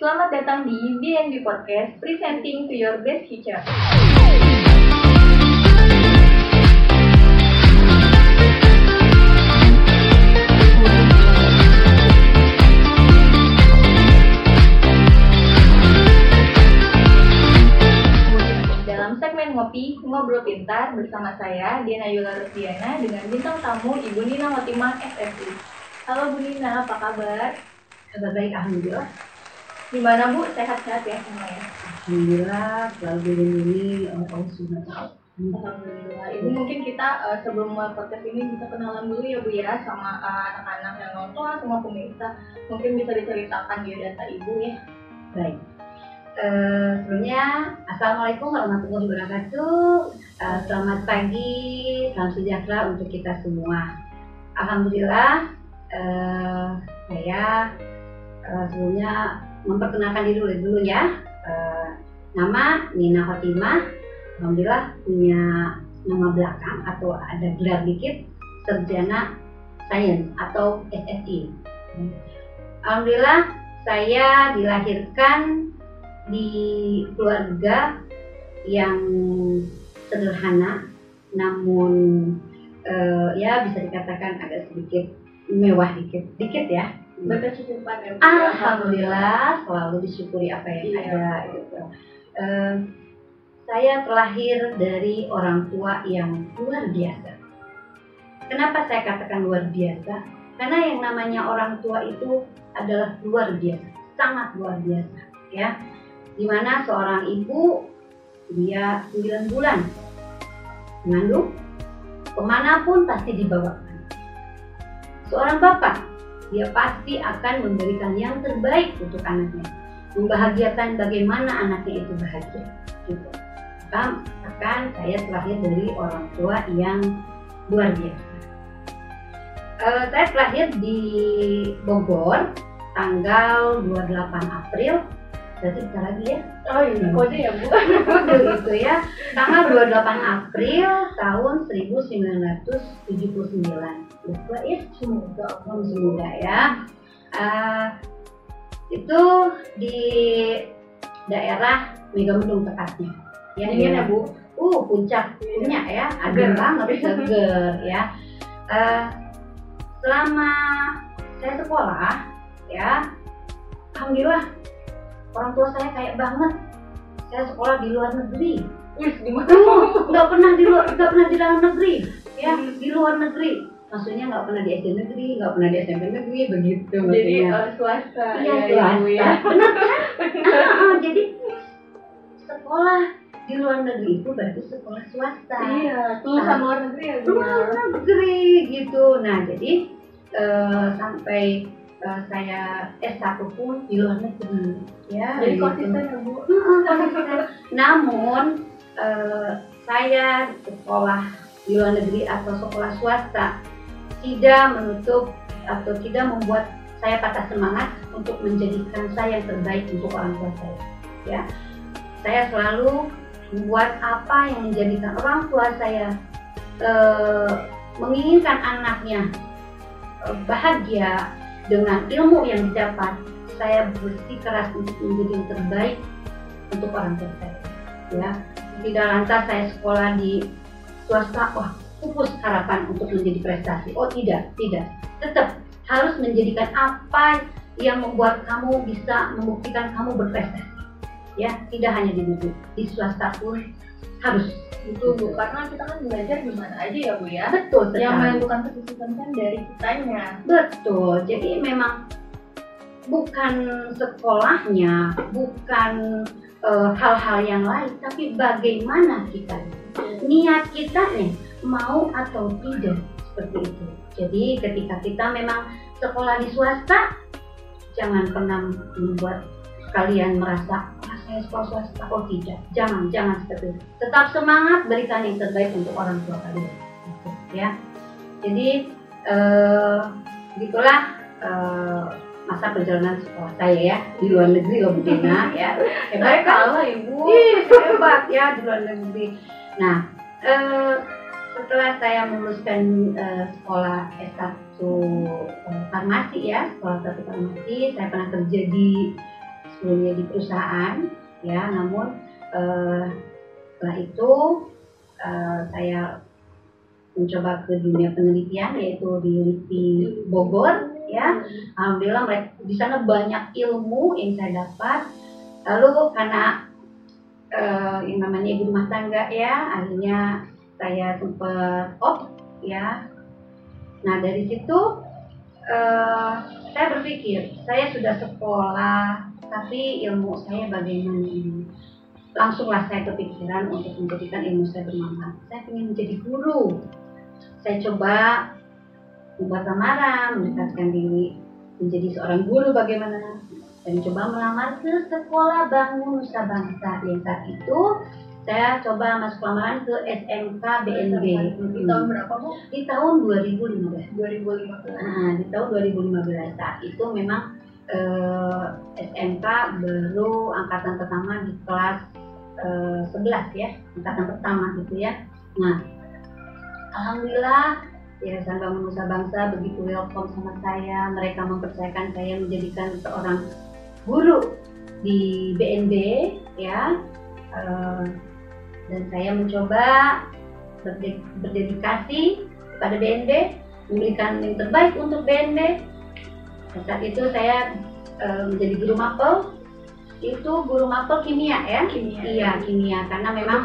Selamat datang di BNB Podcast, presenting to your best future. Dalam segmen ngobrol pintar bersama saya, Diana Yula Rusdiana, dengan bintang tamu Ibu Nina Watimah SSI. Halo Bu Nina, apa kabar? Kabar baik, Alhamdulillah. Gimana Bu? Sehat-sehat ya semuanya? Alhamdulillah, selalu dilindungi oleh Allah Subhanahu Ta'ala. Alhamdulillah. Ibu mungkin kita eh, sebelum podcast ini bisa kenalan dulu ya Bu ya sama eh, anak-anak yang nonton, semua pemirsa. Mungkin bisa diceritakan biodata Ibu ya. Baik. Eh, sebelumnya, Assalamualaikum warahmatullahi wabarakatuh. Eh, selamat pagi, salam sejahtera untuk kita semua. Alhamdulillah, eh, saya eh, sebelumnya memperkenalkan diri dulu, dulu ya. Eh, nama Nina Fatimah. Alhamdulillah punya nama belakang atau ada gelar dikit Sarjana Sains atau SSI. Alhamdulillah saya dilahirkan di keluarga yang sederhana namun eh, ya bisa dikatakan agak sedikit mewah dikit dikit ya Berkecukupan ya. Alhamdulillah selalu disyukuri apa yang Iya. ada gitu. Eh, saya terlahir dari orang tua yang luar biasa. Kenapa saya katakan luar biasa? Karena yang namanya orang tua itu adalah luar biasa, sangat luar biasa, ya. Di mana seorang ibu dia 9 bulan mengandung, ke mana pun pasti dibawakan. Seorang bapak dia pasti akan memberikan yang terbaik untuk anaknya. Membahagiakan bagaimana anaknya itu bahagia gitu. Maka akan saya terlahir dari orang tua yang luar biasa. Eh, saya terlahir di Bogor tanggal 28 April. Berarti bentar lagi ya? Oh iya, kode ya Bu. kode gitu ya. Tanggal 28 April tahun 1979 ya semoga oh, semoga ya. Eh, itu di daerah Megamendung tepatnya. Ya Dingin ya daerah- Bu. uh puncak punya ya. Adem banget seger ya. Eh, selama saya sekolah ya alhamdulillah orang tua saya kayak banget. Saya sekolah di luar negeri. Wih, gimana? Uh, nggak pernah di luar nggak pernah di dalam negeri. Ya di luar negeri maksudnya nggak pernah di SD negeri nggak pernah di SMP negeri begitu Jadi maksudnya eh, swasta. iya ya, swasta ya. benar kan Ah, ah, jadi sekolah di luar negeri itu berarti sekolah swasta Iya, lulusan luar negeri ya Bu. luar negeri gitu nah jadi eh, sampai eh, saya S1 pun di luar negeri ya Jadi gitu. konsisten ya Bu. Namun eh, saya sekolah di luar negeri atau sekolah swasta tidak menutup atau tidak membuat saya patah semangat untuk menjadikan saya yang terbaik untuk orang tua saya. Ya, saya selalu membuat apa yang menjadikan orang tua saya eh, menginginkan anaknya eh, bahagia dengan ilmu yang didapat. Saya bersikeras untuk menjadi yang terbaik untuk orang tua saya ya tidak lantas saya sekolah di swasta wah pupus harapan untuk menjadi prestasi. Oh tidak tidak. Tetap harus menjadikan apa yang membuat kamu bisa membuktikan kamu berprestasi. Ya tidak hanya di negeri di swasta pun harus. Itu Bu, karena kita kan belajar di mana aja ya Bu ya. betul Yang sekali menentukan kesuksesan kan dari kitanya. betul. Jadi memang bukan sekolahnya bukan eh, hal-hal yang lain tapi bagaimana kita niat kita nih mau atau tidak seperti itu. Jadi ketika kita memang sekolah di swasta, jangan pernah membuat kalian merasa ah saya sekolah swasta. Oh tidak, jangan jangan seperti itu. Tetap semangat berikan yang terbaik untuk orang tua kalian. Gitu, ya. Jadi eh, gitulah eh, masa perjalanan sekolah saya ya di luar negeri loh Bu Dina ya. Hebat kalah Ibu. Hebat ya di luar negeri. Nah, eh, setelah saya meluluskan eh, sekolah S1 eh, farmasi ya, sekolah satu farmasi, saya pernah kerja di sebelumnya di perusahaan ya namun uh, setelah itu uh, saya mencoba ke dunia penelitian yaitu di LIPI Bogor ya. Alhamdulillah mereka di sana banyak ilmu yang saya dapat. Lalu karena uh, yang namanya ibu rumah tangga ya akhirnya saya sempat op ya. Nah dari situ uh, saya berpikir saya sudah sekolah tapi ilmu saya bagaimana? Ini langsunglah saya kepikiran untuk menjadikan ilmu saya bermanfaat. Saya ingin menjadi guru. Saya coba membuat lamaran mendekatkan diri menjadi seorang guru bagaimana? Dan coba melamar ke sekolah bangun nusa bangsa. Yang saat itu saya coba masuk lamaran ke SMK BNB di tahun berapa bu? di tahun 2015 2015 nah di tahun 2015 saat itu memang eh, SMK baru angkatan pertama di kelas eh, 11 ya angkatan pertama gitu ya nah Alhamdulillah Yayasan Bangun Nusa Bangsa begitu welcome sama saya. Mereka mempercayakan saya menjadikan seorang guru di BNB ya. Uh, dan saya mencoba berde berdedikasi kepada BNB, memberikan yang terbaik untuk BNB. Saat itu saya uh, menjadi guru mapel itu guru mapel kimia ya? Kimia. Iya kimia. Karena memang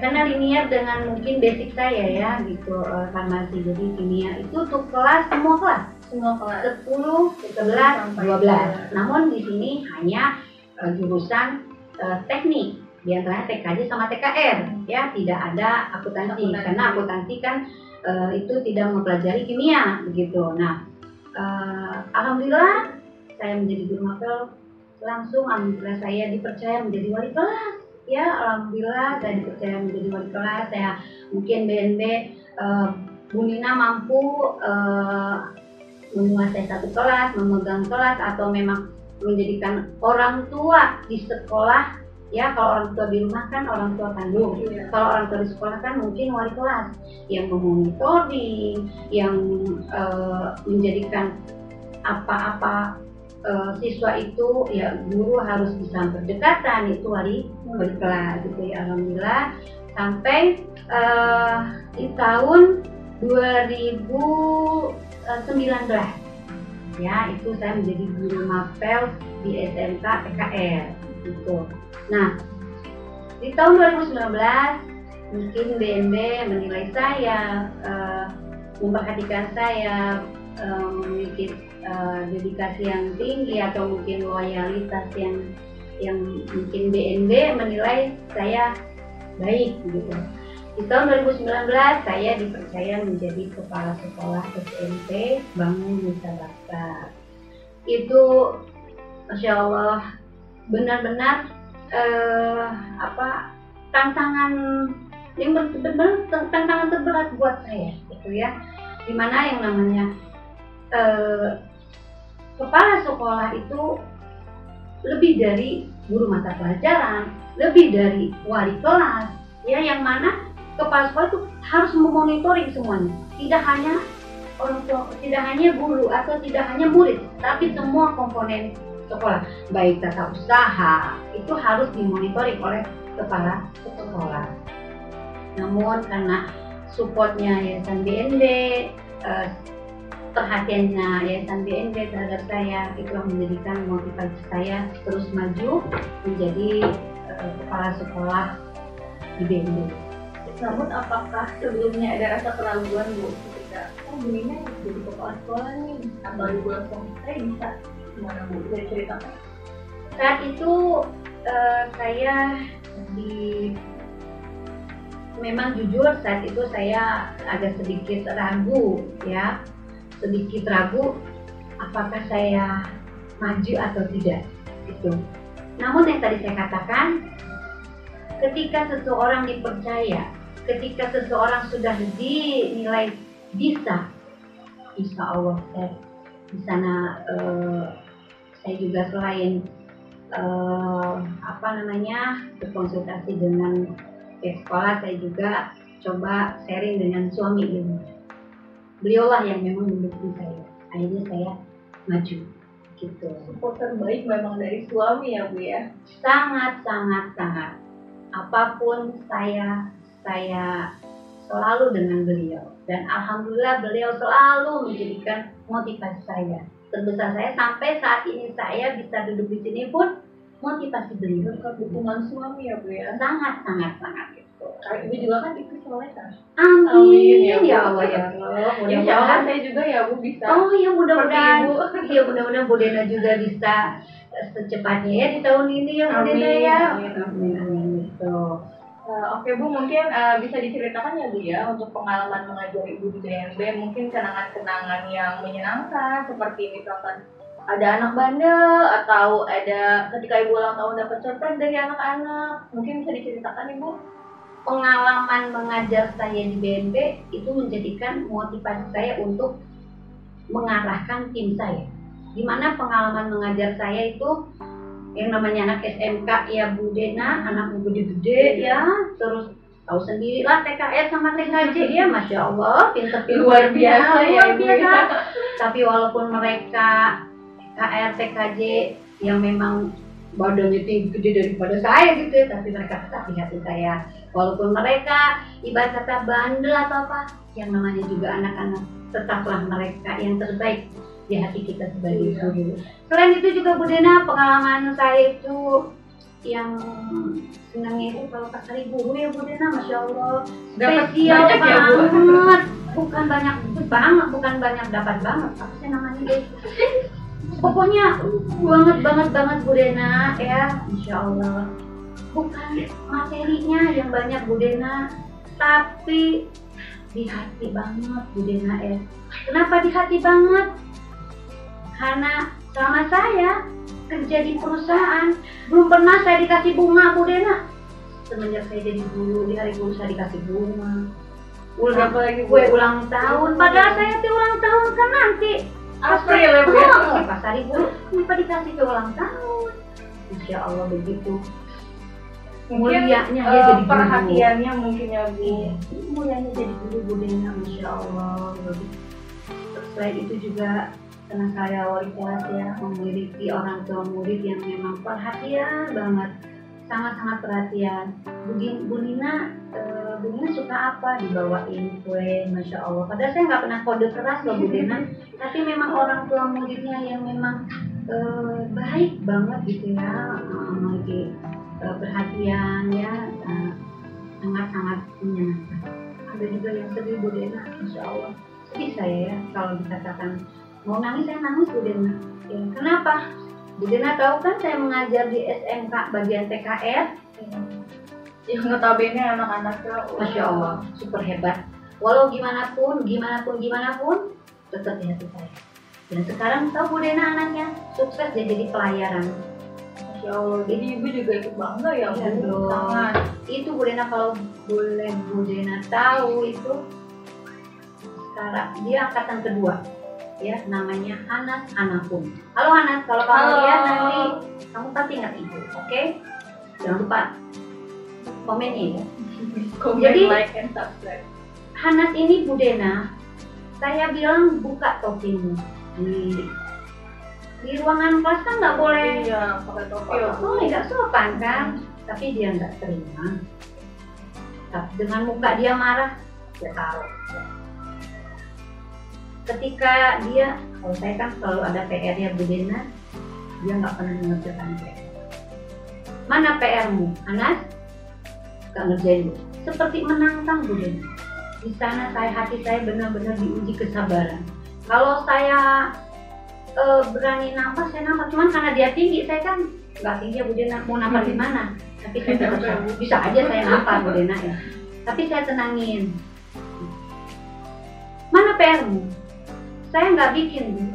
karena linier dengan mungkin basic saya ya gitu uh, farmasi. Jadi kimia itu untuk kelas semua kelas. Semua kelas. 10 11 12 namun di sini hanya uh, jurusan uh, teknik. Di antaranya TKJ sama TKR ya tidak ada akuntansi, akuntansi. karena akuntansi kan uh, itu tidak mempelajari kimia begitu. Nah uh, alhamdulillah saya menjadi guru mapel langsung alhamdulillah saya dipercaya menjadi wali kelas. Ya alhamdulillah saya dipercaya menjadi wali kelas. Saya mungkin BNB uh, Bu Nina mampu uh, menguasai satu kelas memegang kelas atau memang menjadikan orang tua di sekolah ya kalau orang tua di rumah kan orang tua kandung. Iya. kalau orang tua di sekolah kan mungkin wali kelas yang memonitoring yang uh, menjadikan apa-apa uh, siswa itu ya guru harus bisa berdekatan itu wali wali kelas gitu ya alhamdulillah. Sampai uh, di tahun 2019 ya itu saya menjadi guru mapel di SMK PKR gitu nah di tahun 2019 mungkin BNB menilai saya uh, memperhatikan saya um, memiliki uh, dedikasi yang tinggi atau mungkin loyalitas yang yang mungkin BNB menilai saya baik gitu. Di tahun 2019 saya dipercaya menjadi kepala sekolah SMP Bangun Nusa Bangsa. Itu Masya Allah benar-benar uh, apa tantangan yang benar-benar tantangan terberat buat saya gitu ya di mana yang namanya eh, kepala sekolah itu lebih dari guru mata pelajaran, lebih dari wali kelas, ya yang mana kepala sekolah itu harus memonitoring semuanya, tidak hanya orang tua, tidak hanya guru atau tidak hanya murid, tapi semua komponen sekolah, baik tata usaha itu harus dimonitoring oleh kepala sekolah. Namun karena supportnya Yayasan BND, eh, perhatiannya Yayasan BNB terhadap saya itu menjadikan motivasi saya terus maju menjadi uh, kepala sekolah di BNB. Namun apakah sebelumnya ada rasa keraguan Bu ketika oh begini jadi kepala sekolah nih atau ibu langsung saya bisa gimana Bu? Bisa cerita Saat itu uh, saya di memang jujur saat itu saya agak sedikit ragu ya. Sedikit ragu apakah saya maju atau tidak itu. Namun yang tadi saya katakan, ketika seseorang dipercaya, ketika seseorang sudah dinilai bisa, insya Allah saya di sana uh, saya juga selain uh, apa namanya berkonsultasi dengan pihak sekolah, saya juga coba sharing dengan suami ini beliaulah yang memang mendukung saya. Akhirnya saya maju gitu. Support terbaik memang dari suami ya Bu ya. sangat sangat sangat. Apa pun saya saya selalu dengan beliau dan alhamdulillah beliau selalu menjadikan motivasi saya terbesar saya sampai saat ini saya bisa duduk di sini pun motivasi beliau Berkat dukungan suami ya Bu ya. sangat sangat sangat gitu Karena Ibu juga kan ikut soleh kan. amin, Bu. ya Allah ya Allah. Allah Insya Allah mudah-mudahan saya juga ya Bu bisa. oh ya mudah-mudahan iya mudah-mudahan Bu Dena juga bisa secepatnya ya di tahun ini ya Bu Dena Amin, ya amin, amin amin gitu Eh, Oke Bu, mungkin eh, bisa diceritakan ya Bu ya untuk pengalaman mengajar Ibu di DMB, mungkin kenangan-kenangan yang menyenangkan seperti misalkan ada anak bandel atau ada ketika Ibu ulang tahun dapat surprise dari anak-anak, mungkin bisa diceritakan Ibu? pengalaman mengajar saya di BNP itu menjadikan motivasi saya untuk mengarahkan tim saya. Di mana pengalaman mengajar saya itu yang namanya anak SMK ya Bu Dena, anak gede-gede ya, terus tahu sendiri lah TKR sama TKJ ya, masya Allah, pinter-pinter Luar biasa ya, luar biasa. ya. Tapi walaupun mereka TKR TKJ yang memang badannya tinggi gede daripada saya gitu ya, tapi mereka tetap di hati saya. Walaupun mereka ibarat kata bandel atau apa, yang namanya juga anak-anak, tetaplah mereka yang terbaik di hati kita sebagai guru. Selain itu juga Bu Dena, pengalaman saya itu yang senangnya itu kalau pas hari guru ya Bu Dena, Masya Allah. Spesial banyak ya Bu? banget. Bukan banyak banget bukan banyak dapat banget. Apa sih namanya guys pokoknya banget banget banget Bu Dena ya. Insya Allah. Bukan materinya yang banyak Bu Dena. Tapi di hati banget Bu Dena ya. Kenapa di hati banget karena sama saya kerja di perusahaan belum pernah saya dikasih bunga Bu Dena. Semenjak saya jadi guru di hari guru saya dikasih bunga. Udah berapa lagi Bu? gue ulang tahun. Padahal saya tuh ulang tahun kan nanti. April ya Bu ya? Oh, pas hari guru kenapa dikasih ke ulang tahun? Insya Allah begitu. Mungkin mulianya eh, dia jadi guru. perhatiannya mungkin ya Bu. Iya, mulianya jadi guru budenya Masya Allah. Begitu. Selain itu juga karena saya wali kelas ya memiliki orang tua murid yang memang perhatian banget sangat-sangat perhatian. Bu, Bu Nina eh, Bu Nina suka apa dibawain kue Masya Allah. Padahal saya nggak pernah kode keras loh Bu Dena tapi memang orang tua muridnya yang memang eh, baik banget gitu ya memiliki eh, perhatian ya sangat-sangat menyenangkan. Ada juga yang sedih Bu Dena Masya Allah. Sedih saya ya kalau dikatakan mau nangis saya nangis Bu Dena. Ya, kenapa? Bu Dena tahu kan saya mengajar di SMK bagian TKR Yang notabene anak-anaknya Masya Allah super hebat. Walau gimana pun gimana pun gimana pun tetap di hati saya. Dan sekarang tahu Bu Dena anaknya sukses dia jadi pelayaran. Masya Allah. Jadi Ibu juga ikut bangga ya Iya Bu. Sangat. itu Bu Dena kalau boleh Bu Dena tahu itu sekarang dia angkatan kedua ya namanya Anas Anapun halo Anas kalau kamu Halo. lihat nanti kamu pasti ingat ibu oke jangan lupa komennya ya Comment, Jadi- like, and subscribe. Hanas ini Bu Dena saya bilang buka topimu di di ruangan kelas kan nggak boleh Iya, pakai topi ya Bu. Oh, tidak sopan kan? Tapi dia nggak terima. Dengan muka dia marah, saya tahu. Ketika dia, kalau saya kan selalu ada PR ya Bu Dena, dia nggak pernah mengerjakan PR. Mana PR-mu, Anas? Gak ngerjain Bu. Seperti menantang Bu Dena. Di sana saya hati saya benar-benar diuji kesabaran. Kalau saya eh, berani nampak saya nampak cuman karena dia tinggi saya kan nggak tinggi ya Bu Dena mau nampak di mana tapi saya tetap bisa- bisa aja saya nampak Bu Dena ya tapi saya tenangin mana PR-mu saya nggak bikin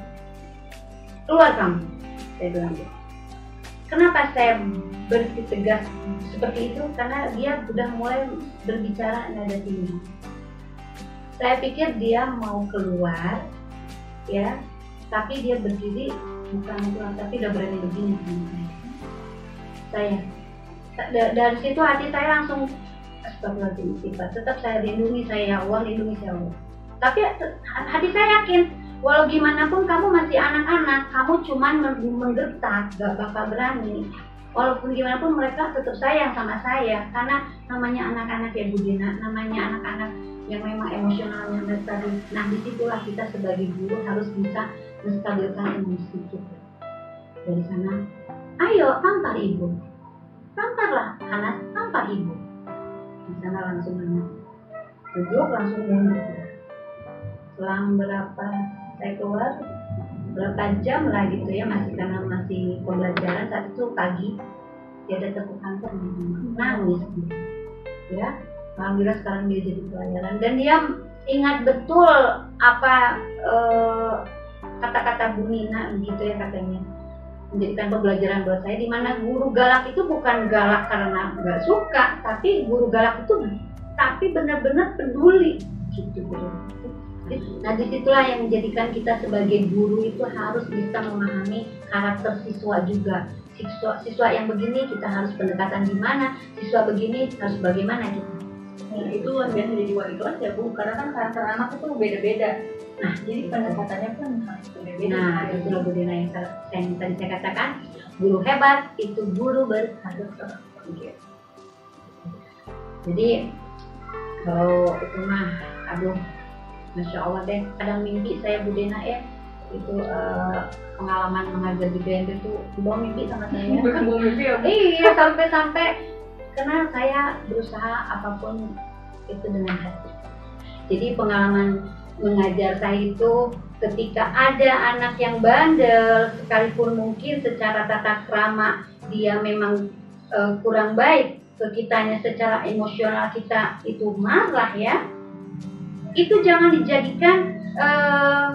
keluar kamu saya bilang gitu. kenapa saya berhenti tegas seperti itu? Karena dia sudah mulai berbicara nada tinggi saya pikir dia mau keluar ya tapi dia berdiri bukan pulang tapi udah berani begini. Saya saya da- dari situ hati saya langsung astagfirullahaladzim tetap saya lindungi saya ya Allah lindungi saya ya Allah. Tapi hati saya yakin walau gimana pun kamu masih anak-anak kamu cuman menggertak gak bakal berani. Walaupun gimana pun mereka tetap sayang sama saya karena namanya anak-anak ya Bu Dina namanya anak-anak yang memang emosionalnya mereka nah di situlah kita sebagai guru harus bisa menstabilkan emosi kita. Dari sana ayo tampar ibu. Tamparlah anak tampar ibu. Di sana langsung anak duduk langsung mundur selang berapa saya keluar berapa jam lah gitu ya masih karena masih pembelajaran saat itu pagi dia ada tepuk kantor di nangis gitu. ya alhamdulillah sekarang dia jadi pelajaran dan dia ingat betul apa eh, kata-kata Bu Nina gitu ya katanya. Menjadikan pembelajaran buat saya di mana guru galak itu bukan galak karena nggak suka tapi guru galak itu tapi benar-benar peduli. Gitu Nah di situlah yang menjadikan kita sebagai guru itu harus bisa memahami karakter siswa juga. Siswa, siswa yang begini kita harus pendekatan di mana, siswa begini harus bagaimana kita. Nah, itu luar biasa jadi wali kelas ya bu, karena kan karakter anak itu beda-beda. Nah, jadi pendekatannya pun harus beda-beda. Nah, itu Dina yang, yang tadi saya katakan, guru hebat itu guru berkarakter. Jadi kalau itu mah, aduh Masya Allah deh, kadang mimpi saya Bu Dena ya itu uh, pengalaman mengajar di BND itu bawa mimpi sama saya. Bukan bawa mimpi ya? Iya sampai-sampai karena saya berusaha apa pun itu dengan hati. Jadi pengalaman mengajar saya itu ketika ada anak yang bandel sekalipun mungkin secara tata krama dia memang uh, kurang baik ke kitanya secara emosional kita itu marah ya itu jangan dijadikan uh,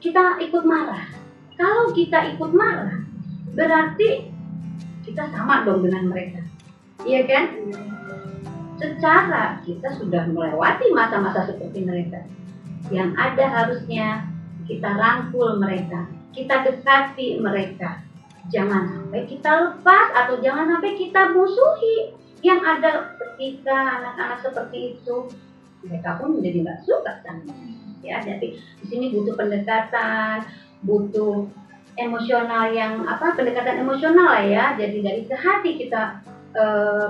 kita ikut marah. Kalau kita ikut marah, berarti kita sama dong dengan mereka. Iya kan? Secara kita sudah melewati masa-masa seperti mereka. Yang ada harusnya kita rangkul mereka, kita dekati mereka. Jangan sampai kita lepas atau jangan sampai kita musuhi. Yang ada ketika anak-anak seperti itu mereka pun menjadi nggak suka kan ya. Jadi di sini butuh pendekatan butuh emosional yang apa pendekatan emosional lah ya. Jadi dari ke hati kita eh,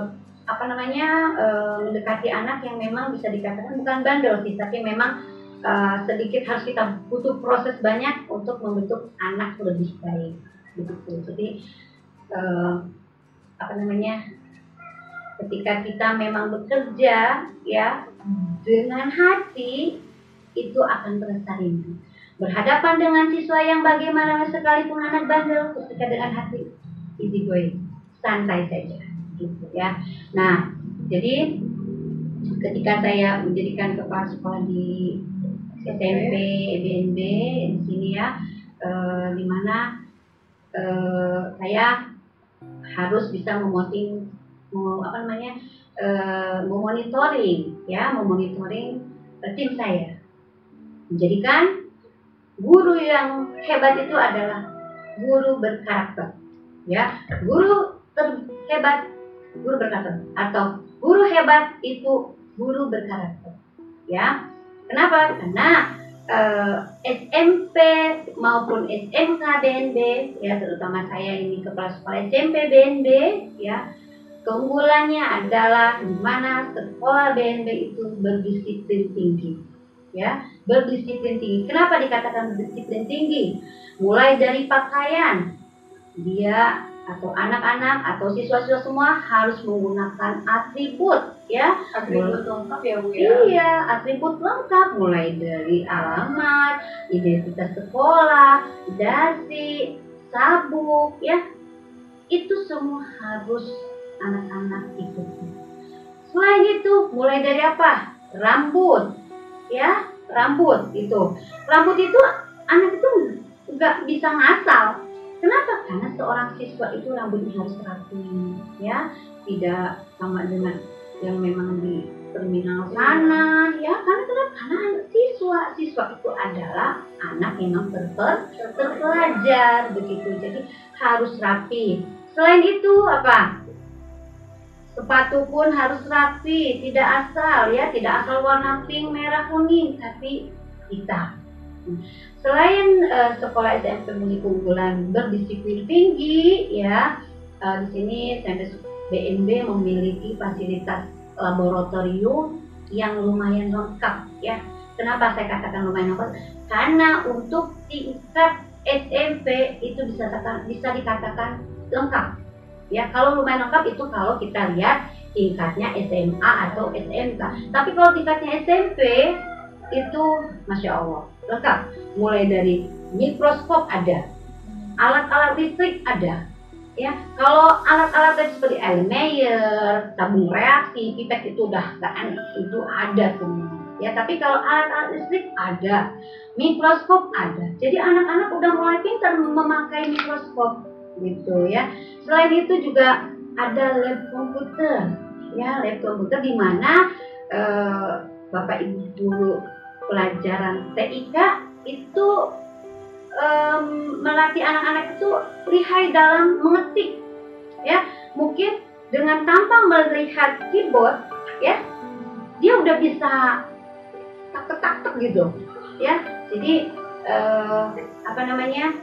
apa namanya eh, mendekati anak yang memang bisa dikatakan bukan bandel sih tapi memang eh, sedikit harus kita butuh proses banyak untuk membentuk anak lebih baik begitu. Jadi eh, apa namanya ketika kita memang bekerja ya dengan hati itu akan terasa rindu. Berhadapan dengan siswa yang bagaimana sekalipun anak bandel, ketika dengan hati easy going, santai saja, gitu ya. Nah, jadi ketika saya menjadikan kepala sekolah di SMP, BNB di sini ya, eh, di mana eh, saya harus bisa memoting, apa namanya, uh, memonitoring ya memonitoring uh, tim saya. Menjadikan guru yang hebat itu adalah guru berkarakter ya. Guru terhebat guru berkarakter. Atau guru hebat itu guru berkarakter ya. Kenapa? Karena eh, SMP maupun SMK BNB ya terutama saya ini kepala sekolah SMP BNB ya Keunggulannya adalah di mana sekolah BNB itu berdisiplin tinggi. Ya, berdisiplin tinggi. Kenapa dikatakan berdisiplin tinggi? Mulai dari pakaian, dia atau anak-anak atau siswa-siswa semua harus menggunakan atribut ya atribut lengkap ya bu ya iya atribut lengkap mulai dari alamat identitas sekolah dasi sabuk ya itu semua harus anak-anak ikuti. Selain itu, mulai dari apa? Rambut, ya, rambut itu. Rambut itu anak itu nggak bisa ngasal. Kenapa? Karena seorang siswa itu rambutnya harus rapi, ya, tidak sama dengan yang memang di terminal sana, ya. Karena kenapa? Karena anak siswa, siswa itu adalah anak yang terpelajar begitu. Jadi harus rapi. Selain itu apa? Sepatu pun harus rapi, tidak asal ya, tidak asal warna pink, merah, kuning, tapi hitam. Selain uh, sekolah SMP memiliki keunggulan berdisiplin tinggi, ya uh, di sini SMP BNB memiliki fasilitas laboratorium yang lumayan lengkap, ya. Kenapa saya katakan lumayan lengkap? Karena untuk tingkat SMP itu bisa bisa dikatakan lengkap. Ya, kalau lumayan lengkap itu kalau kita lihat tingkatnya SMA atau SMK. Tapi kalau tingkatnya SMP itu masya Allah lengkap. Mulai dari mikroskop ada, alat-alat listrik ada. Ya, kalau alat-alat seperti Elmeyer, tabung reaksi, pipet itu udah aneh, itu ada semua. Ya, tapi kalau alat-alat listrik ada, mikroskop ada. Jadi anak-anak udah mulai pintar memakai mikroskop gitu ya. Selain itu juga ada lab komputer ya lab komputer di mana uh, bapak ibu guru pelajaran TIK itu um, melatih anak-anak itu lihai dalam mengetik ya mungkin dengan tanpa melihat keyboard ya dia udah bisa tak tak tak gitu ya jadi uh, apa namanya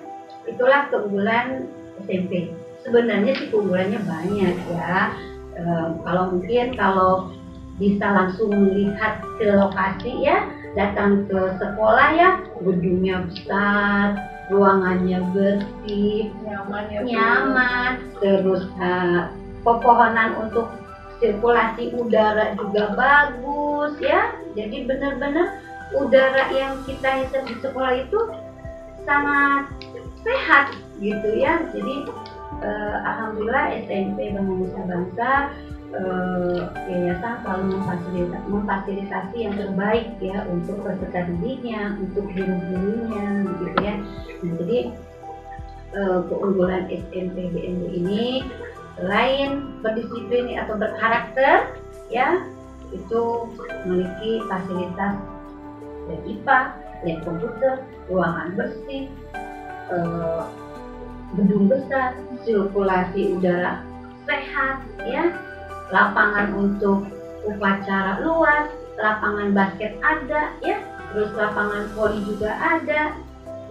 itulah keunggulan SMP sebenarnya sih keunggulannya banyak ya. E, kalau mungkin kalau bisa langsung melihat ke lokasi ya datang ke sekolah ya gedungnya besar ruangannya bersih nyaman ya nyaman. Terus uh, pepohonan untuk sirkulasi udara juga bagus ya. Jadi benar-benar udara yang kita hisap di sekolah itu sangat sehat gitu ya jadi uh, alhamdulillah SMP Indonesia Bangsa uh, yayasan selalu memfasilitasi, memfasilitasi yang terbaik ya untuk peserta didiknya, untuk guru-gurunya gitu ya. Nah, jadi uh, keunggulan SMP BNB ini selain berdisiplin atau berkarakter ya itu memiliki fasilitas lab IPA, lab komputer, ruangan bersih, gedung besar, sirkulasi udara sehat, ya, lapangan untuk upacara luas, lapangan basket ada, ya, terus lapangan voli juga ada.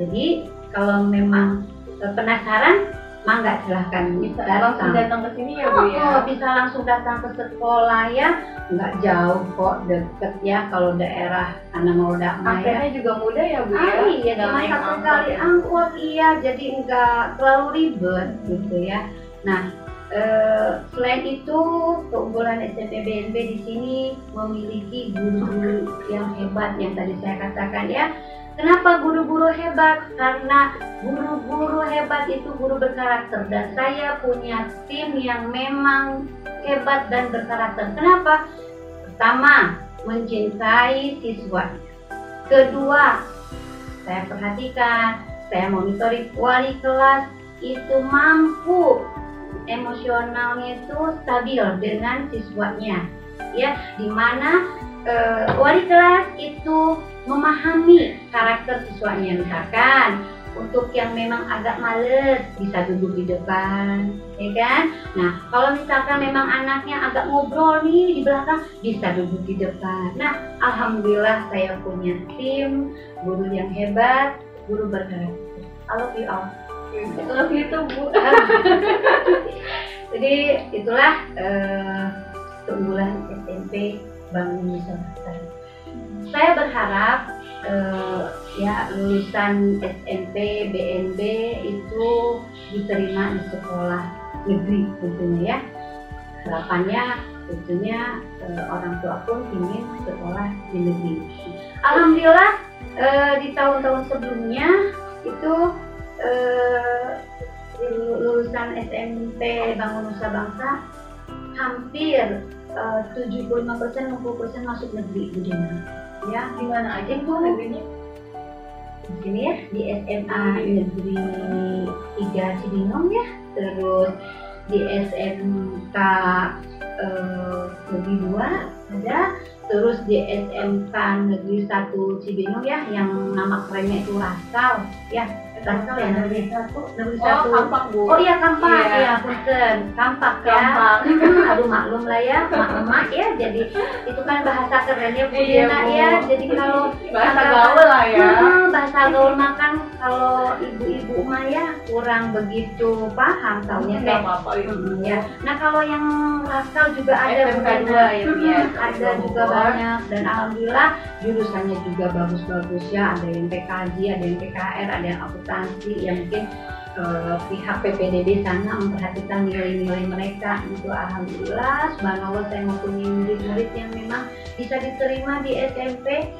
Jadi kalau memang eh, penasaran, mangga silahkan bisa langsung datang ke sini ya bu ya. Oh, bisa langsung datang ke sekolah ya, nggak jauh kok deket ya kalau daerah karena mau damai ya. juga mudah ya bu ya. Ah, iya, cuma satu kali angkot iya, jadi nggak terlalu ribet gitu ya. Nah, eh, selain itu keunggulan SMP BNB di sini memiliki guru-guru yang hebat yang tadi saya katakan ya Kenapa guru-guru hebat? Karena guru-guru hebat itu guru berkarakter dan saya punya tim yang memang hebat dan berkarakter. Kenapa? Pertama, mencintai siswa. Kedua, saya perhatikan, saya monitoring wali kelas itu mampu emosionalnya itu stabil dengan siswanya. Ya, di mana uh, wali kelas itu memahami karakter siswanya. Misalkan untuk yang memang agak males bisa duduk di depan ya kan? Nah kalau misalkan memang anaknya agak ngobrol nih di belakang bisa duduk di depan. Nah alhamdulillah saya punya tim guru yang hebat guru berkarakter I love you all I love you too bu jadi itulah uh, keunggulan SMP Bank Indonesia saya berharap uh, ya lulusan SMP, BNB itu diterima di sekolah negeri tentunya ya. Harapannya tentunya uh, orang tua pun ingin sekolah di negeri. Alhamdulillah uh, di tahun-tahun sebelumnya itu uh, lulusan SMP Bangun Nusa Bangsa hampir uh, 75% 60% masuk negeri Bu ya di mana aja bu negerinya? Di sini ya di SMA Negeri 3 Cibinong ya. Terus di SMK eh, Negeri 2 ada. Terus di SMK Negeri 1 Cibinong ya yang nama kerennya itu Rasal ya Tangsel ya negeri satu. negeri Oh, satu kampak bu. Oh iya kampak Iya. ya, punten kampak ya. Kampak. Hmm, Aduh maklum lah ya, mak ya. Jadi itu kan bahasa kerennya Bu Iya, Diana Bu. ya. Jadi kalau Bahasa gaul lah ya. Hmm, bahasa gaul makan kalau ibu-ibu mah ya kurang begitu paham Nggak kayak apa-apa itu. Hmm, ya. Nah kalau yang rasal juga ada SMK dua ya, Hmm, ya. ada juga banyak dan alhamdulillah jurusannya juga bagus-bagus ya. Ada yang PKJ, ada yang PKR, ada yang akuntansi yang mungkin eh, pihak PPDB sana memperhatikan nilai-nilai mereka itu alhamdulillah subhanallah saya mempunyai murid-murid yang memang bisa diterima di SMP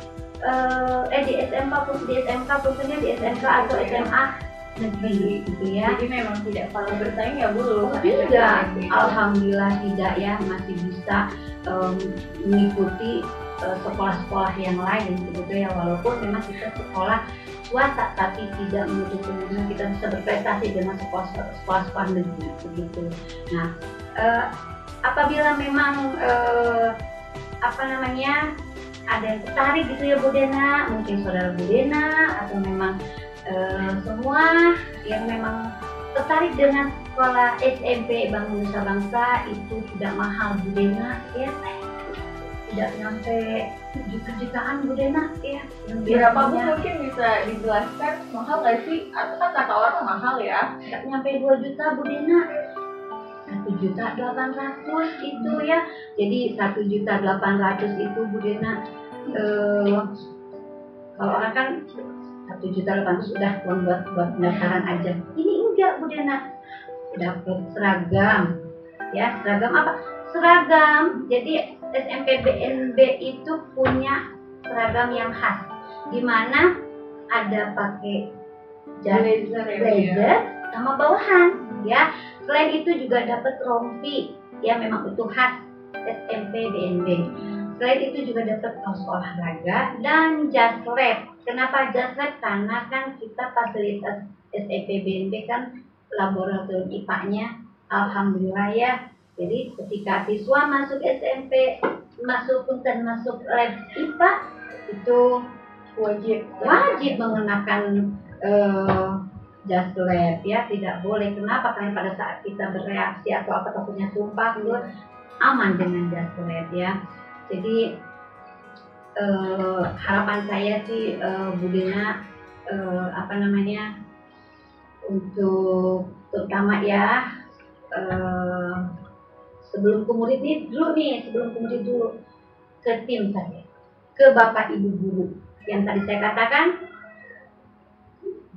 eh, eh di SMK pun di SMK khususnya di SMK atau SMA negeri gitu ya. Jadi memang tidak salah bersaing ya bu. Oh, lulusan tidak, alhamdulillah tidak ya masih bisa em, mengikuti eh, sekolah-sekolah yang lain gitu ya. Walaupun memang kita sekolah swasta tapi tidak menutup kemungkinan kita bisa berprestasi dengan sekolah sekolah negeri begitu. Nah, eh, apabila memang eh, apa namanya ada yang tertarik gitu ya Bu Dena, mungkin saudara Bu Dena atau memang eh, semua yang memang tertarik dengan sekolah SMP Bank Nusa Bangsa itu tidak mahal Bu Dena ya tidak sampai juta-jutaan Bu Dena. Ya Berapa bu mungkin bisa dijelaskan? Mahal nggak sih? Atau kan kata orang mahal ya? tidak nyampe 2 juta Bu Dena. Satu juta delapan ratus itu ya. Jadi satu juta delapan ratus itu Bu Dena. Eh, kalau orang kan satu juta delapan ratus udah uang buat buat pendaftaran aja. Ini enggak Bu Dena. Dapat seragam. Ya seragam apa? Seragam. Jadi SMP BNB itu punya seragam yang khas di mana ada pakai Blazer ya. Ya? blazer sama bawahan ya selain itu juga dapat rompi ya memang itu khas SMP BNB selain itu juga dapat kaos olahraga dan jas lab kenapa jas lab karena kan kita fasilitas SMP BNB kan laboratorium IPA-nya alhamdulillah ya jadi ketika siswa masuk SMP masuk punten masuk lab IPA itu Wajib. wajib mengenakan eh, jas lab ya. Tidak boleh. Kenapa? Karena pada saat kita bereaksi atau apa takutnya tumpah itu aman dengan jas lab ya. Jadi eh, harapan saya sih eh, Bu Dena eh, apa namanya untuk terutama ya eh, sebelum ke murid nih dulu nih sebelum ke murid dulu. Ke tim saya ke bapak ibu guru. Yang tadi saya katakan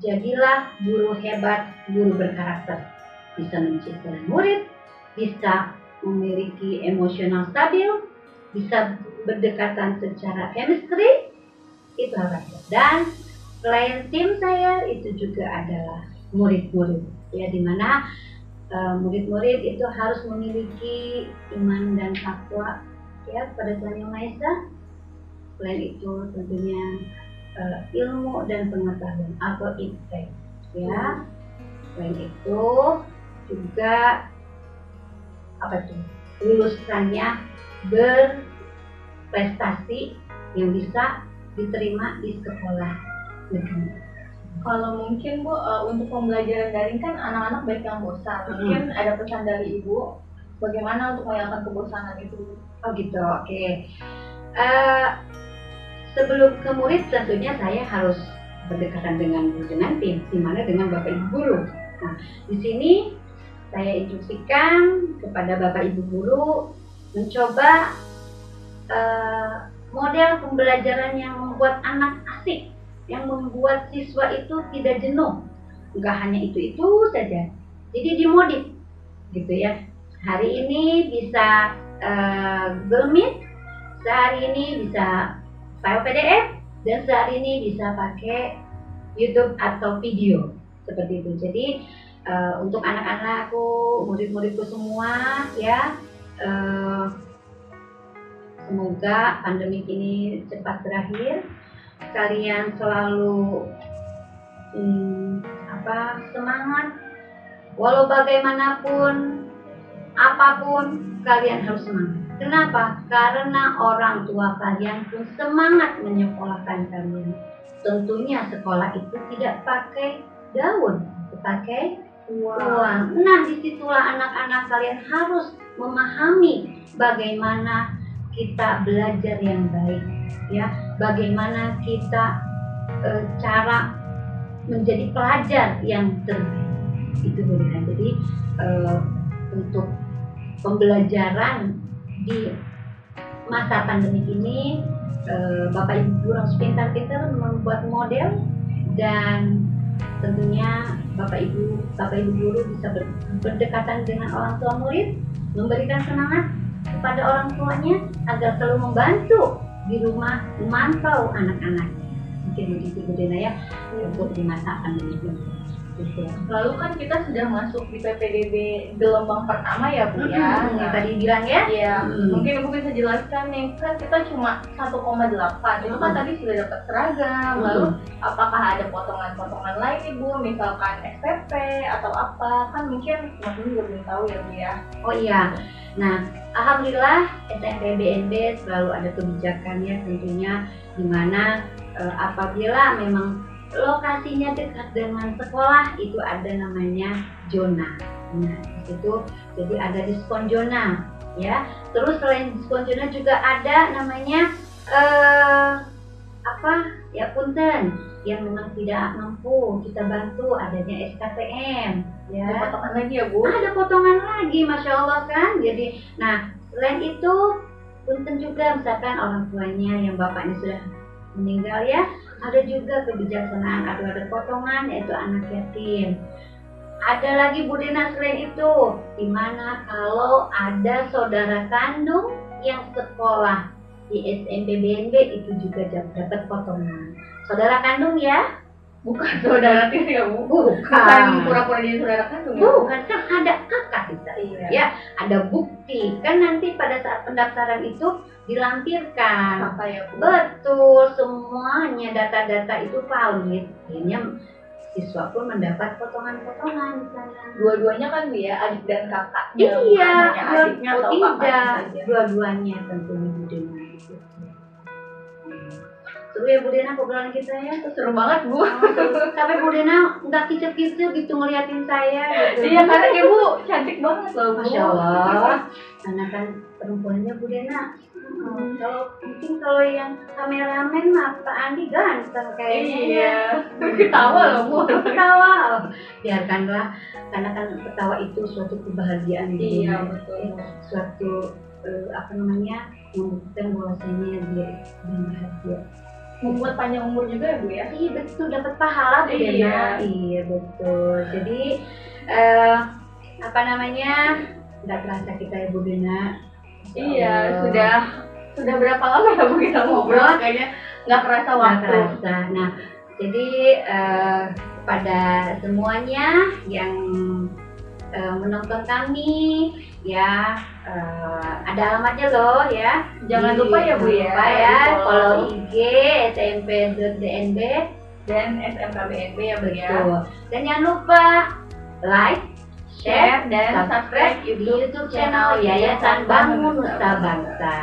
jadilah guru hebat guru berkarakter. Bisa menciptakan murid bisa memiliki emosional stabil bisa berdekatan secara chemistry itu harapan dan selain tim saya itu juga adalah murid-murid. Ya di mana murid-murid itu harus memiliki iman dan takwa ya pada Tuhan Yang Maha Esa. Selain itu tentunya eh, ilmu dan pengetahuan atau insight ya. Selain itu juga apa tuh lulusannya berprestasi yang bisa diterima di sekolah negeri Kalau mungkin bu eh, untuk pembelajaran daring kan anak-anak banyak yang bosan. Mungkin ada pesan dari ibu bagaimana untuk menghilangkan kebosanan itu. Oh gitu, oke. Eh, sebelum ke murid tentunya saya harus berdekatan dengan guru dengan tim, di mana dengan bapak ibu guru. Nah, di sini saya instruksikan kepada bapak ibu guru mencoba eh, model pembelajaran yang membuat anak asik, yang membuat siswa itu tidak jenuh. Enggak hanya itu-itu saja. Jadi dimodif, gitu ya. Hari ini bisa eh, Google Meet, sehari ini bisa file PDF, dan sehari ini bisa pakai YouTube atau video seperti itu. Jadi eh, untuk anak-anakku, murid-muridku semua, ya eh, semoga pandemi ini cepat berakhir. Kalian selalu hmm, apa semangat, walau bagaimanapun, apa pun kalian harus semangat. Kenapa? Karena orang tua kalian pun semangat menyekolahkan kalian. Tentunya sekolah itu tidak pakai daun, pakai Wow. uang. Nah, di situlah anak-anak kalian harus memahami bagaimana kita belajar yang baik, ya. Bagaimana kita eh, cara menjadi pelajar yang terbaik. Itu. Jadi eh, untuk pembelajaran di masa pandemi ini, eh, Bapak Ibu guru pintar-pintar membuat model dan tentunya Bapak Ibu Bapak Ibu guru bisa ber- berdekatan dengan orang tua murid, memberikan semangat kepada orang tuanya agar selalu membantu di rumah memantau anak-anak. Mungkin begitu Bu Dena ya untuk di masa pandemi ini. Gitu. Lalu kan kita sudah masuk di PPDB gelombang pertama ya Bu ya. Hmm, yang tadi bilang ya. Iya, Hmm. mungkin Ibu bisa jelaskan nih, kan kita cuma 1,8 itu kan Hmm. tadi sudah dapat seragam, Hmm. lalu apakah ada potongan-potongan lain Ibu, misalkan SPP atau apa, kan mungkin teman-teman juga belum tahu ya Bu ya. Oh iya. Nah, alhamdulillah SMP BNB selalu ada kebijakannya tentunya di mana eh, apabila memang lokasinya dekat dengan sekolah itu ada namanya zona. Nah, di situ jadi ada diskon zona ya. Terus selain diskon zona juga ada namanya eh apa? Ya punten yang memang tidak mampu kita bantu adanya SKPM ya Ada potongan lagi ya Bu. ada potongan lagi masya Allah kan jadi nah selain itu punten juga misalkan orang tuanya yang bapaknya sudah meninggal ya ada juga kebijaksanaan ada ada potongan yaitu anak yatim. Ada lagi Budina selain itu di mana kalau ada saudara kandung yang sekolah di SMP BNB itu juga dap- dapat potongan. Saudara kandung ya Bukan saudara tiri ya Bu. bukan Bukan pura-pura jadi saudara kandung ya. Bu? bukan kan ada kakak bisa Iya. Ya. ada bukti kan nanti pada saat pendaftaran itu dilampirkan Apa ya Bu? betul semuanya data-data itu valid akhirnya siswa pun mendapat potongan-potongan di sana Dua-duanya kan Bu ya, adik dan kakak. iya adiknya oh, atau tidak saja. dua-duanya tentunya seru ya Bu Dena obrolan kita ya Seru banget Bu. sampai Bu Dena nggak kicir-kicir gitu ngeliatin saya gitu Iya karena Ibu cantik banget loh Bu. Masya Allah, karena kan perempuannya Bu Dena. Hmm, kalau mungkin kalau yang kameramen mah Pak Andi ganteng kayaknya. Iya. Ketawa loh Bu. Ketawa. Oh, biarkanlah, karena kan ketawa itu suatu kebahagiaan Bu Iya betul. Suatu eh, apa namanya membuktikan bahwasanya dia dia bahagia. Membuat panjang umur juga ya Bu ya. Iya betul dapat pahala Bu Iya. Dena. Iya betul. Jadi eh, apa namanya nggak terasa kita ya Bu Dena. Iya Allah. sudah sudah berapa lama ya Bu kita ngobrol kayaknya nggak kerasa Nggak waktu. terasa. Nah, jadi eh, kepada semuanya yang eh, menonton kami ya eh, ada alamatnya loh ya. Jangan Di- lupa ya Bu ya. lupa ya di-follow. follow IG smp.dnb dan SMKBNB ya Bu ya. Dan jangan lupa like, Share dan subscribe di YouTube channel Yayasan Bangun Nusa Bangsa.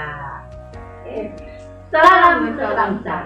Salam Nusa Bangsa.